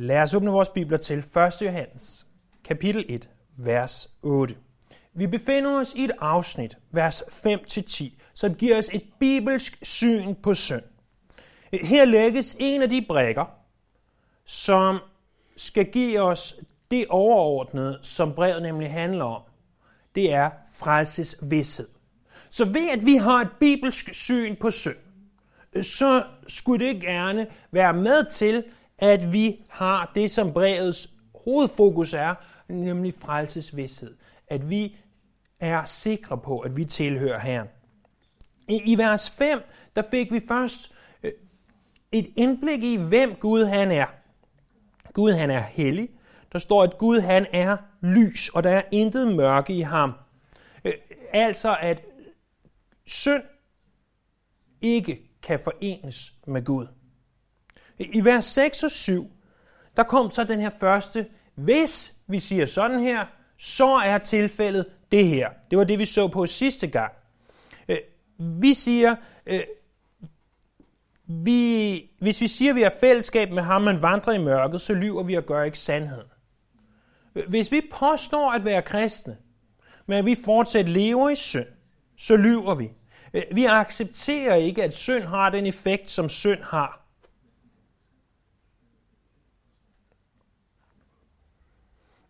Lad os åbne vores bibler til 1. Johannes, kapitel 1, vers 8. Vi befinder os i et afsnit, vers 5-10, som giver os et bibelsk syn på synd. Her lægges en af de brækker, som skal give os det overordnede, som brevet nemlig handler om. Det er frelses vidshed. Så ved at vi har et bibelsk syn på synd, så skulle det gerne være med til, at vi har det, som brevets hovedfokus er, nemlig frelsesvidshed. At vi er sikre på, at vi tilhører Herren. I, I vers 5, der fik vi først øh, et indblik i, hvem Gud han er. Gud han er hellig. Der står, at Gud han er lys, og der er intet mørke i ham. Øh, altså, at synd ikke kan forenes med Gud. I vers 6 og 7, der kom så den her første, hvis vi siger sådan her, så er tilfældet det her. Det var det, vi så på sidste gang. Øh, vi siger, øh, vi, hvis vi siger, at vi har fællesskab med ham, men vandrer i mørket, så lyver vi og gør ikke sandheden. Øh, hvis vi påstår at være kristne, men vi fortsat lever i synd, så lyver vi. Vi accepterer ikke, at synd har den effekt, som synd har.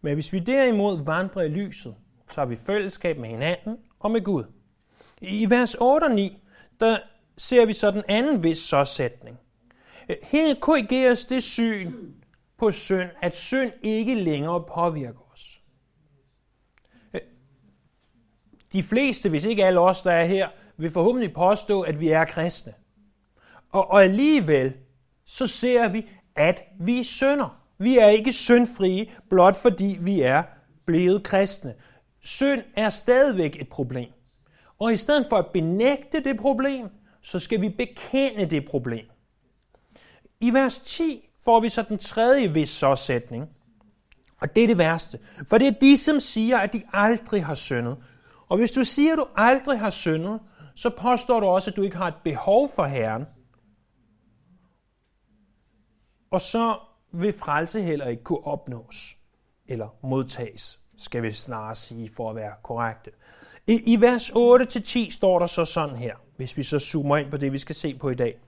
Men hvis vi derimod vandrer i lyset, så har vi fællesskab med hinanden og med Gud. I vers 8 og 9, der ser vi så den anden vis så-sætning. Øh, her korrigeres det syn på synd, at synd ikke længere påvirker os. Øh, de fleste, hvis ikke alle os, der er her, vil forhåbentlig påstå, at vi er kristne. Og, og alligevel, så ser vi, at vi synder. Vi er ikke syndfrie, blot fordi vi er blevet kristne. Synd er stadigvæk et problem. Og i stedet for at benægte det problem, så skal vi bekende det problem. I vers 10 får vi så den tredje vis så-sætning. Og det er det værste. For det er de, som siger, at de aldrig har syndet. Og hvis du siger, at du aldrig har syndet, så påstår du også, at du ikke har et behov for Herren. Og så vil frelse heller ikke kunne opnås eller modtages, skal vi snarere sige for at være korrekte. I, i vers 8-10 står der så sådan her, hvis vi så zoomer ind på det, vi skal se på i dag.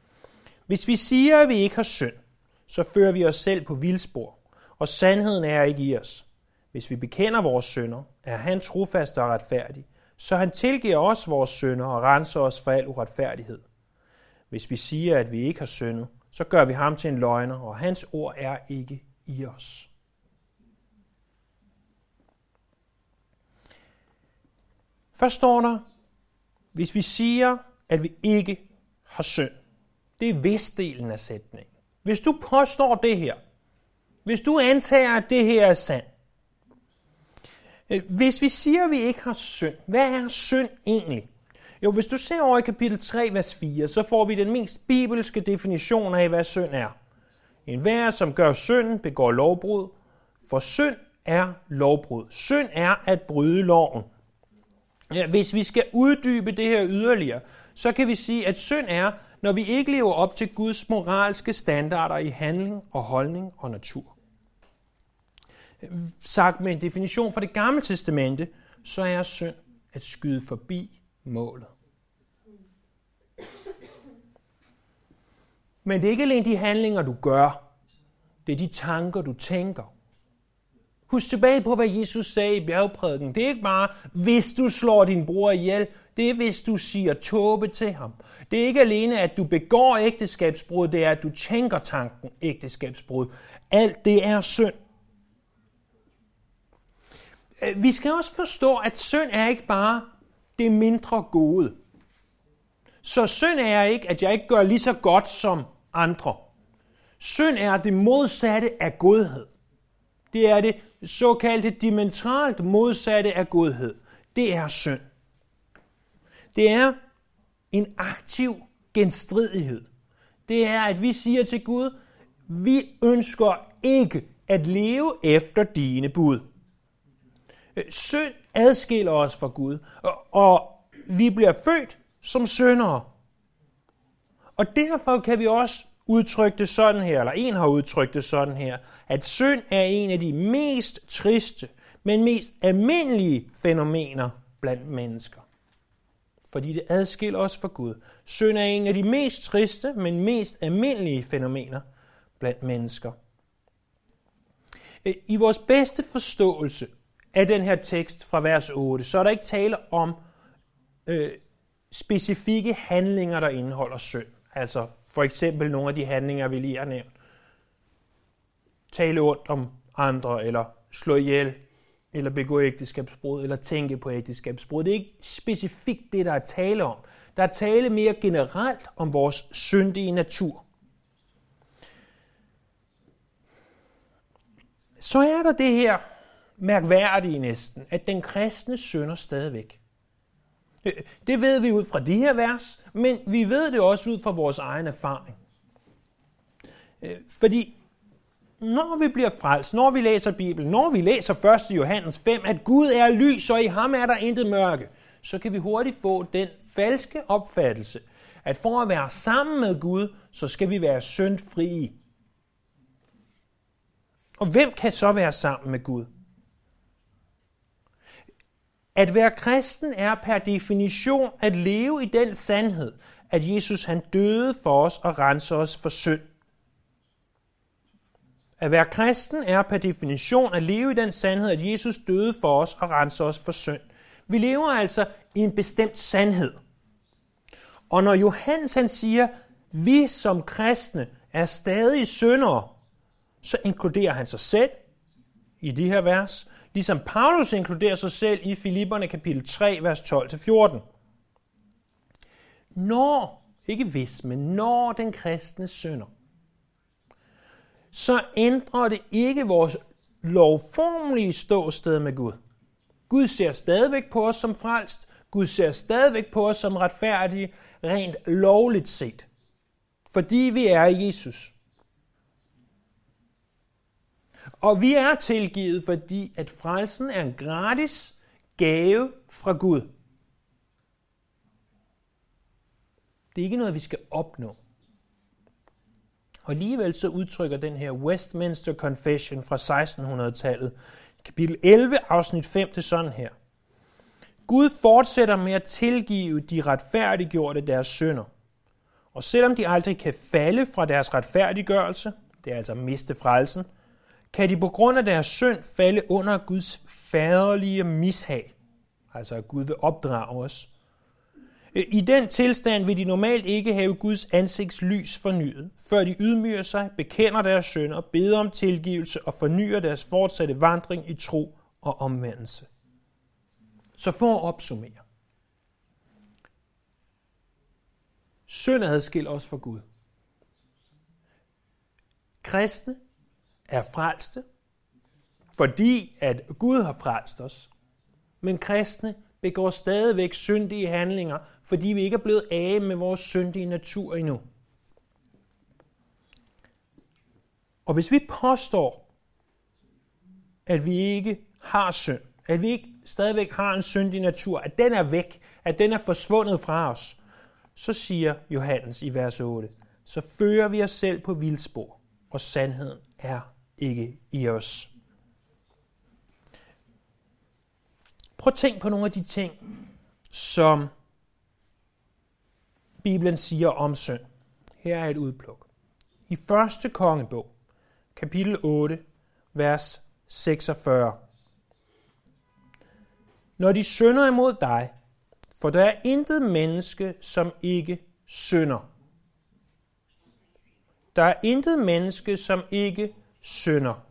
Hvis vi siger, at vi ikke har synd, så fører vi os selv på vildspor, og sandheden er ikke i os. Hvis vi bekender vores synder, er han trofast og retfærdig, så han tilgiver os vores synder og renser os for al uretfærdighed. Hvis vi siger, at vi ikke har syndet, så gør vi ham til en løgner, og hans ord er ikke i os. Først står der, hvis vi siger, at vi ikke har synd. Det er vestdelen af sætningen. Hvis du påstår det her, hvis du antager, at det her er sandt, øh, hvis vi siger, at vi ikke har synd, hvad er synd egentlig? Jo, hvis du ser over i kapitel 3, vers 4, så får vi den mest bibelske definition af, hvad synd er. En hver, som gør synd, begår lovbrud, for synd er lovbrud. Synd er at bryde loven. Ja, hvis vi skal uddybe det her yderligere, så kan vi sige, at synd er, når vi ikke lever op til Guds moralske standarder i handling og holdning og natur. Sagt med en definition fra det gamle testamente, så er synd at skyde forbi målet. Men det er ikke alene de handlinger, du gør. Det er de tanker, du tænker. Husk tilbage på, hvad Jesus sagde i bjergprædiken. Det er ikke bare, hvis du slår din bror ihjel. Det er, hvis du siger tåbe til ham. Det er ikke alene, at du begår ægteskabsbrud. Det er, at du tænker tanken ægteskabsbrud. Alt det er synd. Øh, vi skal også forstå, at synd er ikke bare det mindre gode. Så synd er ikke, at jeg ikke gør lige så godt som andre. Synd er det modsatte af godhed. Det er det såkaldte dimensionalt modsatte af godhed. Det er synd. Det er en aktiv genstridighed. Det er, at vi siger til Gud, vi ønsker ikke at leve efter dine bud. Øh, synd adskiller os fra Gud, og vi bliver født som syndere. Og derfor kan vi også udtrykke det sådan her, eller en har udtrykt det sådan her, at synd er en af de mest triste, men mest almindelige fænomener blandt mennesker. Fordi det adskiller os fra Gud. Synd er en af de mest triste, men mest almindelige fænomener blandt mennesker. Øh, I vores bedste forståelse af den her tekst fra vers 8, så er der ikke tale om øh, specifikke handlinger, der indeholder synd. Altså for eksempel nogle af de handlinger, vi lige har nævnt. Tale ondt om andre, eller slå ihjel, eller begå ægteskabsbrud, eller tænke på ægteskabsbrud. Det er ikke specifikt det, der er tale om. Der er tale mere generelt om vores syndige natur. Så er der det her mærkværdige næsten, at den kristne synder stadigvæk. Øh, det ved vi ud fra de her vers, men vi ved det også ud fra vores egen erfaring. Øh, fordi når vi bliver frelst, når vi læser Bibelen, når vi læser 1. Johannes 5, at Gud er lys, og i ham er der intet mørke, så kan vi hurtigt få den falske opfattelse, at for at være sammen med Gud, så skal vi være syndfrie. Og hvem kan så være sammen med Gud? At være kristen er per definition at leve i den sandhed, at Jesus han døde for os og renser os for synd. At være kristen er per definition at leve i den sandhed, at Jesus døde for os og renser os for synd. Vi lever altså i en bestemt sandhed. Og når Johannes han siger, vi som kristne er stadig syndere, så inkluderer han sig selv i de her vers, ligesom Paulus inkluderer sig selv i Filipperne kapitel 3, vers 12-14. Når, ikke hvis, men når den kristne synder, så ændrer det ikke vores lovformelige ståsted med Gud. Gud ser stadigvæk på os som frelst. Gud ser stadigvæk på os som retfærdige, rent lovligt set. Fordi vi er Jesus. Og vi er tilgivet, fordi at frelsen er en gratis gave fra Gud. Det er ikke noget, vi skal opnå. Og alligevel så udtrykker den her Westminster Confession fra 1600-tallet, kapitel 11, afsnit 5 til sådan her. Gud fortsætter med at tilgive de retfærdiggjorte deres synder. Og selvom de aldrig kan falde fra deres retfærdiggørelse, det er altså miste frelsen, kan de på grund af deres synd falde under Guds faderlige mishag. Altså at Gud vil opdrage os. Øh, I den tilstand vil de normalt ikke have Guds ansigts lys fornyet, før de ydmyger sig, bekender deres synder, beder om tilgivelse og fornyer deres fortsatte vandring i tro og omvendelse. Så for at opsummere. Synd adskiller os fra Gud. Kristne er frelste, fordi at Gud har frelst os. Men kristne begår stadigvæk syndige handlinger, fordi vi ikke er blevet af med vores syndige natur endnu. Og hvis vi påstår, at vi ikke har synd, at vi ikke stadigvæk har en syndig natur, at den er væk, at den er forsvundet fra os, så siger Johannes i vers 8, så fører vi os selv på vildspor, og sandheden er ikke i os. Prøv at tænk på nogle af de ting, som Bibelen siger om synd. Her er et udpluk. I første kongebog, kapitel 8, vers 46. Når de synder imod dig, for der er intet menneske, som ikke synder. Der er intet menneske, som ikke synder.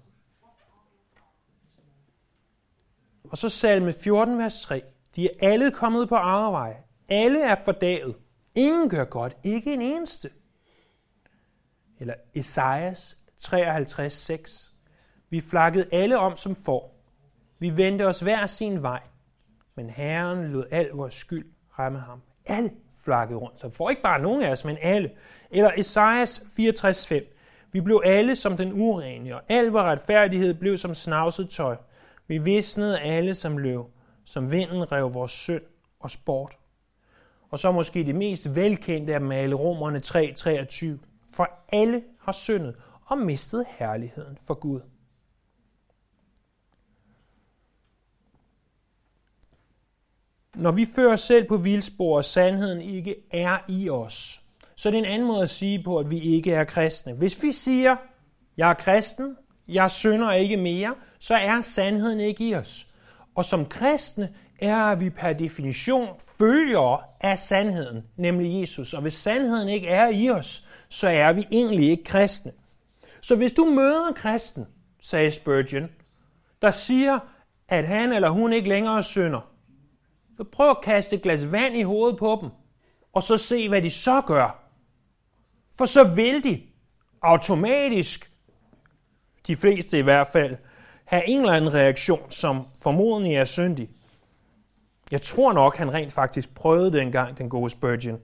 Og så salme 14, vers 3. De er alle kommet på arvej. Alle er fordaget. Ingen gør godt. Ikke en eneste. Eller Esajas 53, 6. Vi flakkede alle om som får. Vi vendte os hver sin vej. Men Herren lod al vores skyld ramme ham. Alle flakkede rundt. Så får ikke bare nogen af os, men alle. Eller Esajas 64, 5. Vi blev alle som den urene, og al vores retfærdighed blev som snavset tøj. Vi visnede alle som løv, som vinden rev vores synd og sport. Og så måske det mest velkendte af male romerne 3:23. for alle har syndet og mistet herligheden for Gud. Når vi fører selv på vildspor, og sandheden ikke er i os, så er det en anden måde at sige på, at vi ikke er kristne. Hvis vi siger, jeg er kristen, jeg synder ikke mere, så er sandheden ikke i os. Og som kristne er vi per definition følgere af sandheden, nemlig Jesus. Og hvis sandheden ikke er i os, så er vi egentlig ikke kristne. Så hvis du møder en kristen, sagde Spurgeon, der siger, at han eller hun ikke længere synder, så prøv at kaste et glas vand i hovedet på dem, og så se, hvad de så gør. For så vil de automatisk, de fleste i hvert fald, have en eller anden reaktion, som formodentlig er syndig. Jeg tror nok, han rent faktisk prøvede det engang, den gode Spurgeon.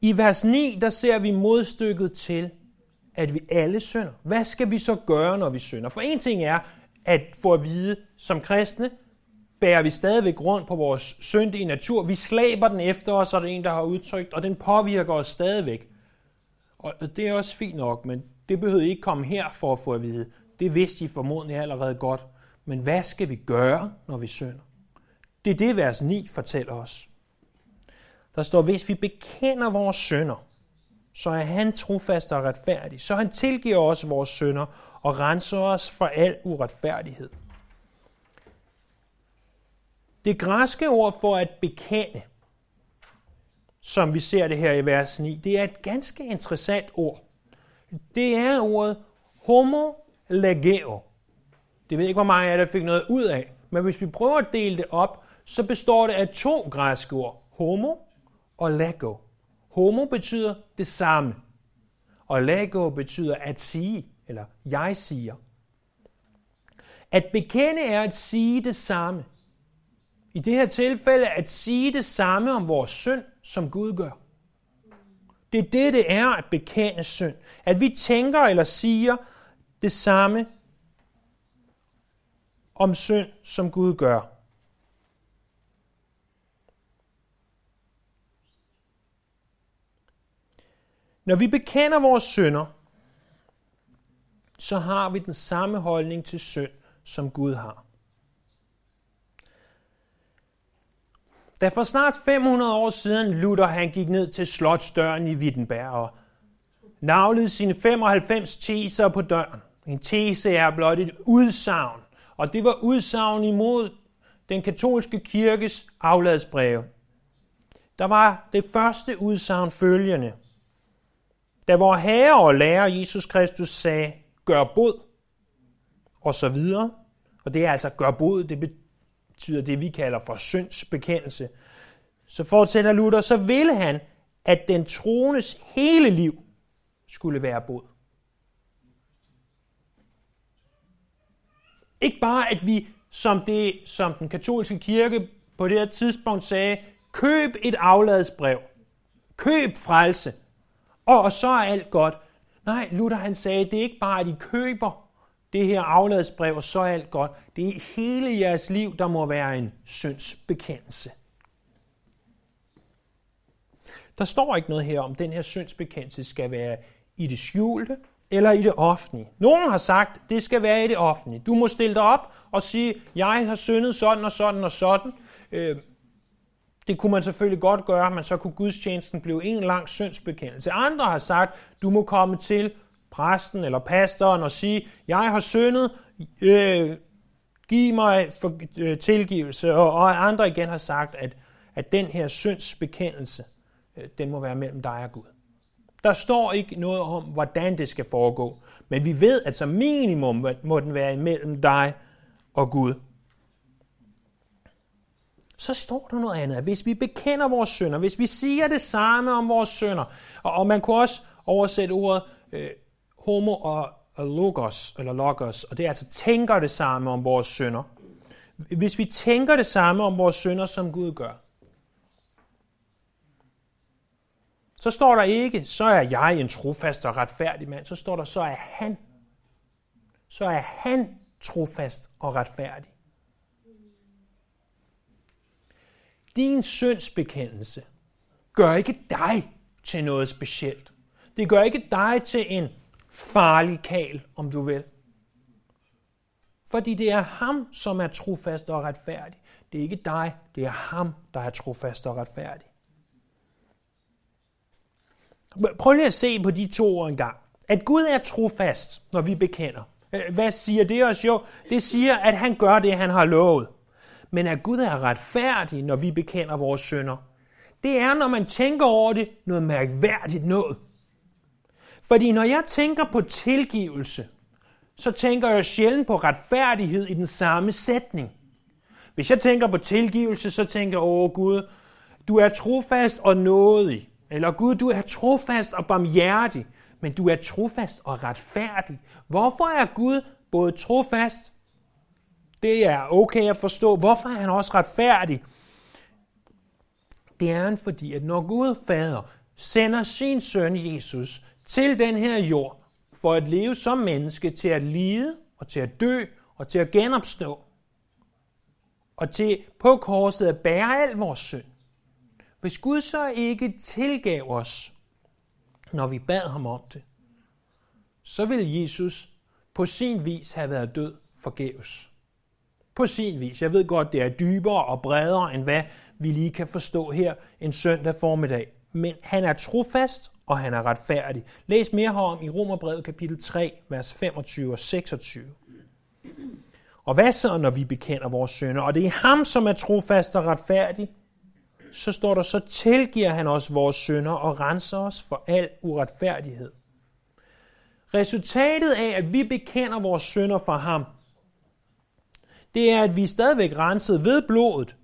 I vers 9, der ser vi modstykket til, at vi alle synder. Hvad skal vi så gøre, når vi synder? For en ting er, at få at vide, som kristne, bærer vi stadigvæk rundt på vores syndige natur. Vi slæber den efter os, og det er en, der har udtrykt, og den påvirker os stadigvæk. Og det er også fint nok, men det behøver ikke komme her for at få at vide. Det vidste I formodentlig allerede godt. Men hvad skal vi gøre, når vi synder? Det er det, vers 9 fortæller os. Der står, hvis vi bekender vores synder, så er han trofast og retfærdig. Så han tilgiver os vores synder og renser os for al uretfærdighed. Det græske ord for at bekende, som vi ser det her i vers 9, det er et ganske interessant ord. Det er ordet homolegeo. Det ved ikke, hvor mange af jer, der fik noget ud af. Men hvis vi prøver at dele det op, så består det af to græske ord. Homo og lego. Homo betyder det samme. Og lego betyder at sige, eller jeg siger. At bekende er at sige det samme. I det her tilfælde at sige det samme om vores synd, som Gud gør. Det er det, det er at bekende synd. At vi tænker eller siger det samme om synd, som Gud gør. Når vi bekender vores synder, så har vi den samme holdning til synd, som Gud har. Da for snart 500 år siden Luther han gik ned til slotsdøren i Wittenberg og navlede sine 95 teser på døren. En tese er blot et udsagn, og det var udsagn imod den katolske kirkes afladsbreve. Der var det første udsagn følgende. Da vor herre og lærer Jesus Kristus sagde, gør bod, og så videre, og det er altså gør bod, det betyder det, vi kalder for syndsbekendelse, så fortæller Luther, så ville han, at den troendes hele liv skulle være bod. Ikke bare, at vi, som, det, som den katolske kirke på det her tidspunkt sagde, køb et afladsbrev. Køb frelse. Og så er alt godt. Nej, Luther han sagde, det er ikke bare, at I køber det her afladsbrev, og så alt godt. Det er hele jeres liv, der må være en syndsbekendelse. Der står ikke noget her om, den her syndsbekendelse skal være i det skjulte eller i det offentlige. Nogen har sagt, det skal være i det offentlige. Du må stille dig op og sige, jeg har syndet sådan og sådan og sådan. Øh, det kunne man selvfølgelig godt gøre, men så kunne gudstjenesten blive en lang syndsbekendelse. Andre har sagt, du må komme til præsten eller pastoren og sige, jeg har syndet, øh, giv mig for, øh, tilgivelse. Og, og andre igen har sagt, at, at den her syndsbekendelse, øh, den må være mellem dig og Gud. Der står ikke noget om, hvordan det skal foregå, men vi ved, at som minimum må den være imellem dig og Gud. Så står der noget andet, at hvis vi bekender vores synder, hvis vi siger det samme om vores synder, og, og man kunne også oversætte ordet øh, homo og, logos, eller logos, og det er altså tænker det samme om vores sønder. Hvis vi tænker det samme om vores sønder, som Gud gør, så står der ikke, så er jeg en trofast og retfærdig mand. Så står der, så er han. Så er han trofast og retfærdig. Din syndsbekendelse gør ikke dig til noget specielt. Det gør ikke dig til en farlig kal, om du vil. Fordi det er ham, som er trofast og retfærdig. Det er ikke dig, det er ham, der er trofast og retfærdig. Prøv lige at se på de to ord en gang. At Gud er trofast, når vi bekender. Hvad siger det os? Jo, det siger, at han gør det, han har lovet. Men at Gud er retfærdig, når vi bekender vores synder, det er, når man tænker over det, noget mærkværdigt noget. Fordi når jeg tænker på tilgivelse, så tænker jeg sjældent på retfærdighed i den samme sætning. Hvis jeg tænker på tilgivelse, så tænker jeg, åh Gud, du er trofast og nådig. Eller Gud, du er trofast og barmhjertig, men du er trofast og retfærdig. Hvorfor er Gud både trofast, det er okay at forstå. Hvorfor er han også retfærdig? Det er han, fordi at når Gud Fader sender sin søn Jesus til den her jord, for at leve som menneske, til at lide og til at dø og til at genopstå, og til på korset at bære al vores synd. Hvis Gud så ikke tilgav os, når vi bad ham om det, så ville Jesus på sin vis have været død forgæves. På sin vis. Jeg ved godt, det er dybere og bredere, end hvad vi lige kan forstå her en søndag formiddag. Men han er trofast, og han er retfærdig. Læs mere herom i Romerbrevet kapitel 3, vers 25 og 26. Og hvad så, når vi bekender vores sønder? Og det er ham, som er trofast og retfærdig. Så står der, så tilgiver han os vores sønder og renser os for al uretfærdighed. Resultatet af, at vi bekender vores sønder for ham, det er, at vi er stadigvæk renset ved blodet,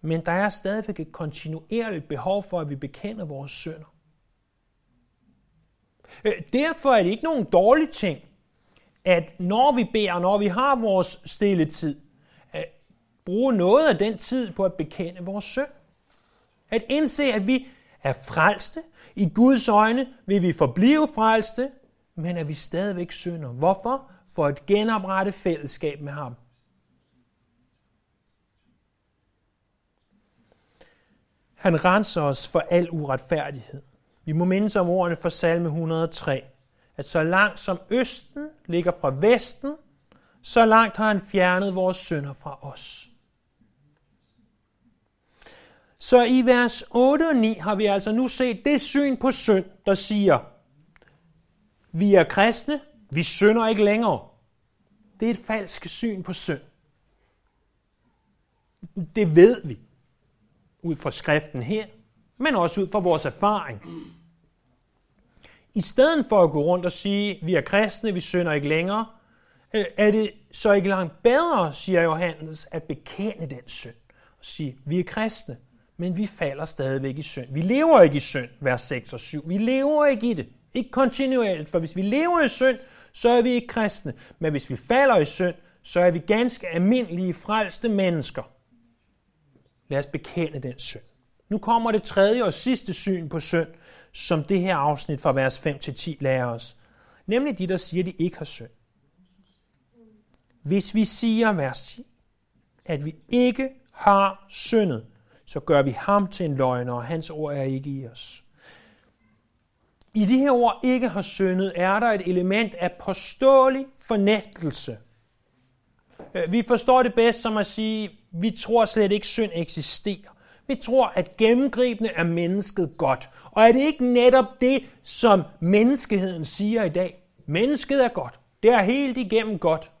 men der er stadigvæk et kontinuerligt behov for, at vi bekender vores sønder. Øh, derfor er det ikke nogen dårlig ting, at når vi beder, når vi har vores stille tid, at bruge noget af den tid på at bekende vores synd. At indse, at vi er frelste. I Guds øjne vil vi forblive frelste, men at vi stadigvæk synder. Hvorfor? For at genoprette fællesskab med ham. Han renser os for al uretfærdighed. Vi må mindes om ordene fra salme 103, at så langt som østen ligger fra vesten, så langt har han fjernet vores synder fra os. Så i vers 8 og 9 har vi altså nu set det syn på synd, der siger, vi er kristne, vi synder ikke længere. Det er et falsk syn på synd. Det ved vi ud fra skriften her, men også ud fra vores erfaring. I stedet for at gå rundt og sige, vi er kristne, vi synder ikke længere, øh, er det så ikke langt bedre, siger Johannes, at bekende den synd. Og sige, vi er kristne, men vi falder stadigvæk i synd. Vi lever ikke i synd, vers 6 og 7. Vi lever ikke i det. Ikke kontinuerligt, for hvis vi lever i synd, så er vi ikke kristne. Men hvis vi falder i synd, så er vi ganske almindelige frelste mennesker. Lad os bekende den synd. Nu kommer det tredje og sidste syn på synd, som det her afsnit fra vers 5 til 10 lærer os. Nemlig de, der siger, at de ikke har synd. Hvis vi siger, vers 10, at vi ikke har syndet, så gør vi ham til en løgner, og hans ord er ikke i os. I de her ord ikke har syndet, er der et element af påståelig fornægtelse. Øh, vi forstår det bedst som at sige, vi tror slet ikke, synd eksisterer. Vi tror, at gennemgribende er mennesket godt. Og er det ikke netop det, som menneskeheden siger i dag? Mennesket er godt. Det er helt igennem godt.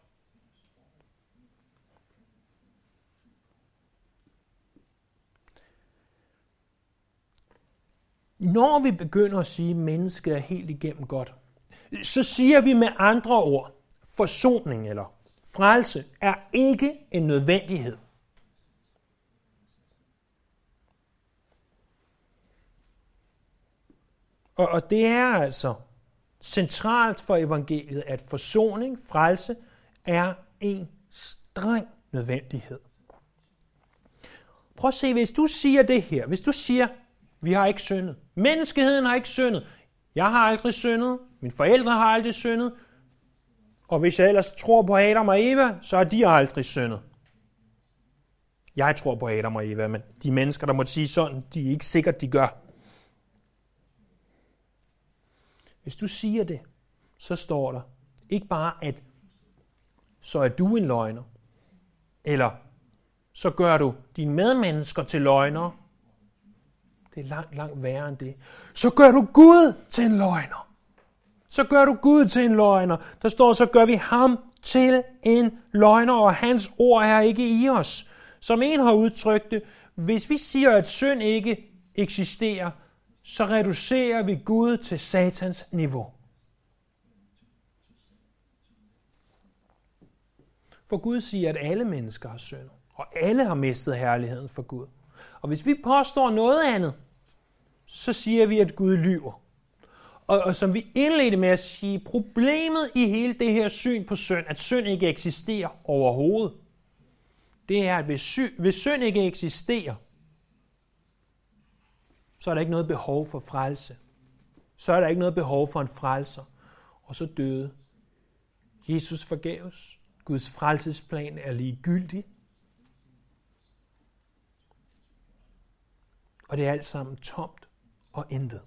Når vi begynder at sige, at mennesket er helt igennem godt, så siger vi med andre ord, forsoning eller frelse er ikke en nødvendighed. Og, og det er altså centralt for evangeliet, at forsoning, frelse, er en streng nødvendighed. Prøv at se, hvis du siger det her, hvis du siger, vi har ikke syndet, menneskeheden har ikke syndet, jeg har aldrig syndet, mine forældre har aldrig syndet, og hvis jeg ellers tror på Adam og Eva, så har de aldrig syndet. Jeg tror på Adam og Eva, men de mennesker, der måtte sige sådan, de er ikke sikkert, de gør. Hvis du siger det, så står der ikke bare, at så er du en løgner, eller så gør du dine medmennesker til løgner. Det er langt, langt værre end det. Så gør du Gud til en løgner. Så gør du Gud til en løgner. Der står, så gør vi ham til en løgner, og hans ord er ikke i os. Som en har udtrykt det, hvis vi siger, at synd ikke eksisterer, så reducerer vi Gud til satans niveau. For Gud siger, at alle mennesker har synd, og alle har mistet herligheden for Gud. Og hvis vi påstår noget andet, så siger vi, at Gud lyver. Og, og som vi indledte med at sige, problemet i hele det her syn på synd, at synd ikke eksisterer overhovedet, det er, at hvis, sy, hvis synd ikke eksisterer, så er der ikke noget behov for frelse. Så er der ikke noget behov for en frelser. Og så døde Jesus forgæves. Guds frelsesplan er ligegyldig. Og det er alt sammen tomt og intet.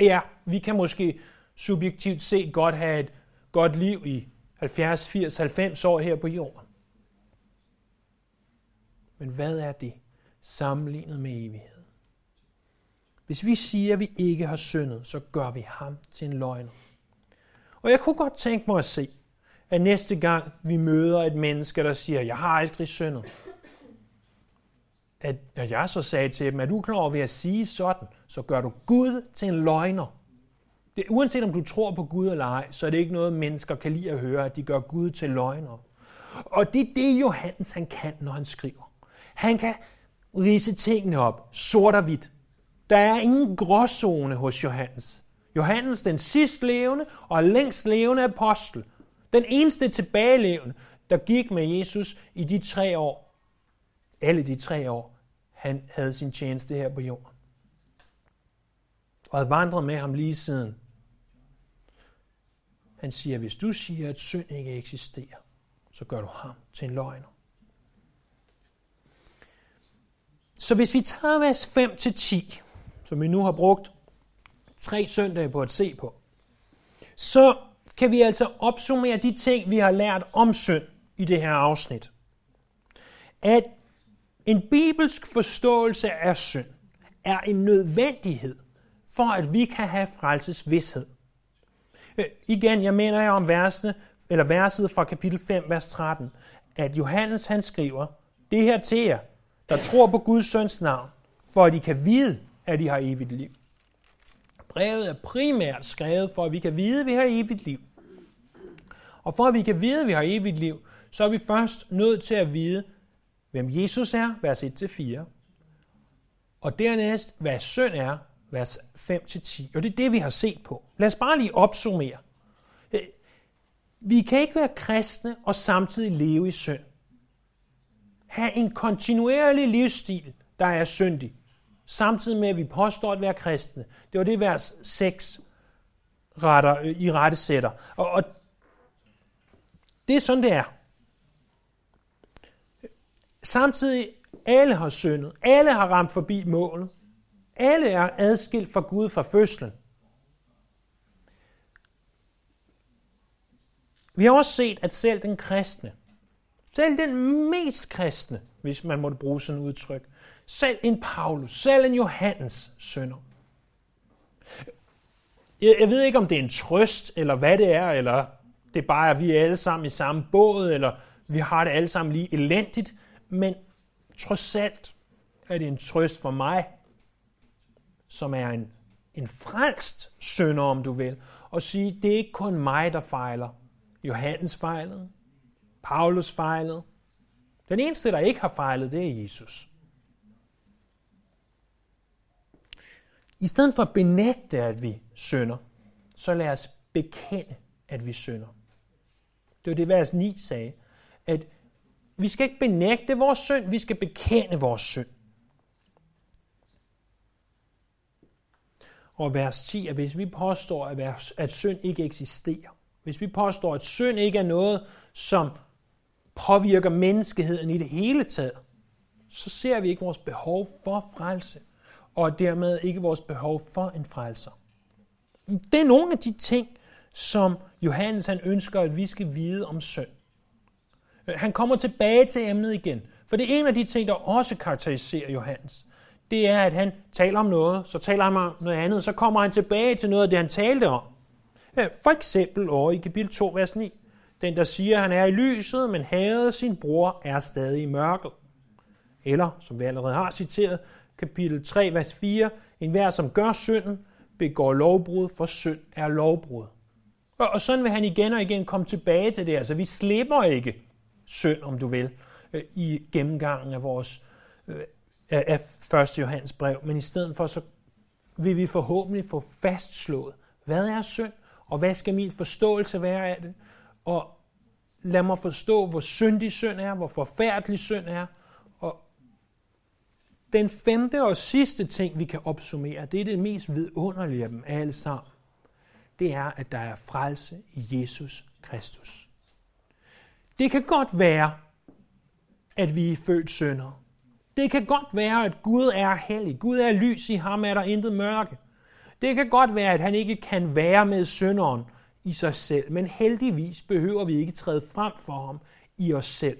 Ja, vi kan måske subjektivt set godt have et godt liv i 70, 80, 90 år her på jorden. Men hvad er det sammenlignet med evighed? Hvis vi siger, at vi ikke har syndet, så gør vi ham til en løgner. Og jeg kunne godt tænke mig at se, at næste gang vi møder et menneske, der siger, jeg har aldrig syndet, at, at jeg så sagde til dem, at du er klar over ved at sige sådan, så gør du Gud til en løgner. Det, uanset om du tror på Gud eller ej, så er det ikke noget, mennesker kan lide at høre, at de gør Gud til løgner. Og det er det, Johannes han kan, når han skriver. Han kan rise tingene op, sort og hvidt. Der er ingen gråzone hos Johannes. Johannes, den sidst levende og længst levende apostel, den eneste tilbagelevende, der gik med Jesus i de tre år, alle de tre år, han havde sin tjeneste her på jorden. Og havde vandret med ham lige siden. Han siger, hvis du siger, at synd ikke eksisterer, så gør du ham til en løgner. Så hvis vi tager vers 5-10, som vi nu har brugt tre søndage på at se på, så kan vi altså opsummere de ting, vi har lært om synd i det her afsnit. At en bibelsk forståelse af synd er en nødvendighed for, at vi kan have frelsesvidshed. Øh, igen, jeg mener jeg om versene, eller verset fra kapitel 5, vers 13, at Johannes han skriver, det her til jer, der tror på Guds søns navn, for at I kan vide, at I har evigt liv. Brevet er primært skrevet for, at vi kan vide, at vi har evigt liv. Og for at vi kan vide, at vi har evigt liv, så er vi først nødt til at vide, hvem Jesus er, vers 1-4, og dernæst, hvad synd er, vers 5-10. Og det er det, vi har set på. Lad os bare lige opsummere. Vi kan ikke være kristne og samtidig leve i synd have en kontinuerlig livsstil, der er syndig, samtidig med, at vi påstår at være kristne. Det var det, vers 6 retter, øh, i rette sætter. Og, og det er sådan, det er. Samtidig, alle har syndet. Alle har ramt forbi målet. Alle er adskilt fra Gud fra fødslen. Vi har også set, at selv den kristne, selv den mest kristne, hvis man måtte bruge sådan et udtryk, selv en Paulus, selv en Johannes sønner. Jeg, jeg ved ikke, om det er en trøst, eller hvad det er, eller det er bare, at vi er alle sammen i samme båd, eller vi har det alle sammen lige elendigt, men trods alt er det en trøst for mig, som er en, en frelst sønder, om du vil, og sige, det er ikke kun mig, der fejler. Johannes fejlede, Paulus fejlede. Den eneste, der ikke har fejlet, det er Jesus. I stedet for at benægte, at vi synder, så lad os bekende, at vi synder. Det var det, vers 9 sagde, at vi skal ikke benægte vores synd, vi skal bekende vores synd. Og vers 10 at hvis vi påstår, at synd ikke eksisterer, hvis vi påstår, at synd ikke er noget, som påvirker menneskeheden i det hele taget, så ser vi ikke vores behov for frelse, og dermed ikke vores behov for en frelser. Det er nogle af de ting, som Johannes han ønsker, at vi skal vide om synd. Han kommer tilbage til emnet igen, for det er en af de ting, der også karakteriserer Johannes. Det er, at han taler om noget, så taler han om noget andet, så kommer han tilbage til noget af det, han talte om. For eksempel over i kapitel 2, vers 9. Den, der siger, at han er i lyset, men hader sin bror, er stadig i mørket. Eller, som vi allerede har citeret, kapitel 3, vers 4. En hver, som gør synden, begår lovbrud, for synd er lovbrud. Og sådan vil han igen og igen komme tilbage til det. Altså, vi slipper ikke synd, om du vil, øh, i gennemgangen af vores øh, af 1. Johannes brev, men i stedet for så vil vi forhåbentlig få fastslået, hvad er synd, og hvad skal min forståelse være af det, og lad mig forstå, hvor syndig synd er, hvor forfærdelig synd er, og den femte og sidste ting, vi kan opsummere, det er det mest vidunderlige af dem alle sammen, det er, at der er frelse i Jesus Kristus. Det kan godt være, at vi er født syndere. Det kan godt være, at Gud er hellig. Gud er lys i ham, er der intet mørke. Det kan godt være, at han ikke kan være med synderen i sig selv, men heldigvis behøver vi ikke træde frem for ham i os selv.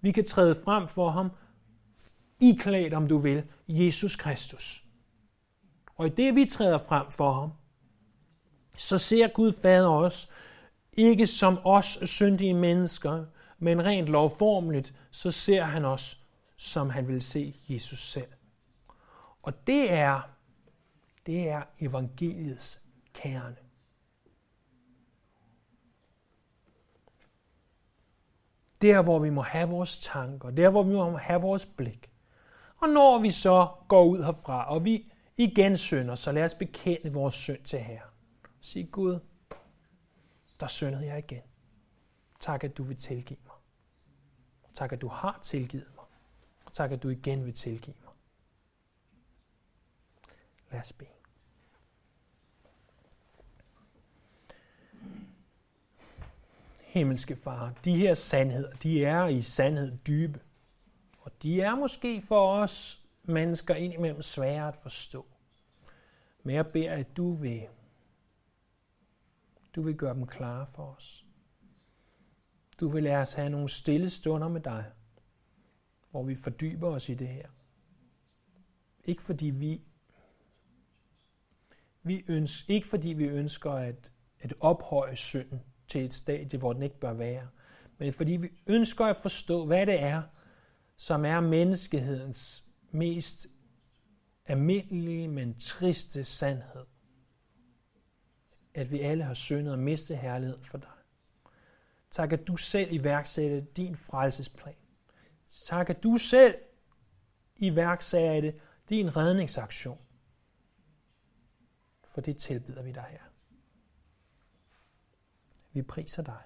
Vi kan træde frem for ham iklædt, om du vil, Jesus Kristus. Og i det, vi træder frem for ham, så ser Gud Fader os ikke som os syndige mennesker, men rent lovformeligt, så ser han os, som han vil se Jesus selv. Og det er, det er evangeliets kerne. Der, hvor vi må have vores tanker, der, hvor vi må have vores blik. Og når vi så går ud herfra, og vi igen synder, så lad os bekende vores synd til Herren. Sig Gud, der syndede jeg igen. Tak, at du vil tilgive mig. Tak, at du har tilgivet mig. Og tak, at du igen vil tilgive mig. Lad os bede. Himmelske Far, de her sandheder, de er i sandhed dybe. Og de er måske for os mennesker indimellem svære at forstå. Men jeg beder, at du vil, du vil gøre dem klare for os. Du vil lade os have nogle stille stunder med dig, hvor vi fordyber os i det her. Ikke fordi vi, vi ønsker, ikke fordi vi ønsker at, at ophøje synden til et stadie, hvor den ikke bør være, men fordi vi ønsker at forstå, hvad det er, som er menneskehedens mest almindelige, men triste sandhed. At vi alle har syndet og mistet herlighed for dig. Tak, at du selv iværksætter din frelsesplan. Tak, at du selv iværksatte din redningsaktion. For det tilbyder vi dig her. Vi priser dig.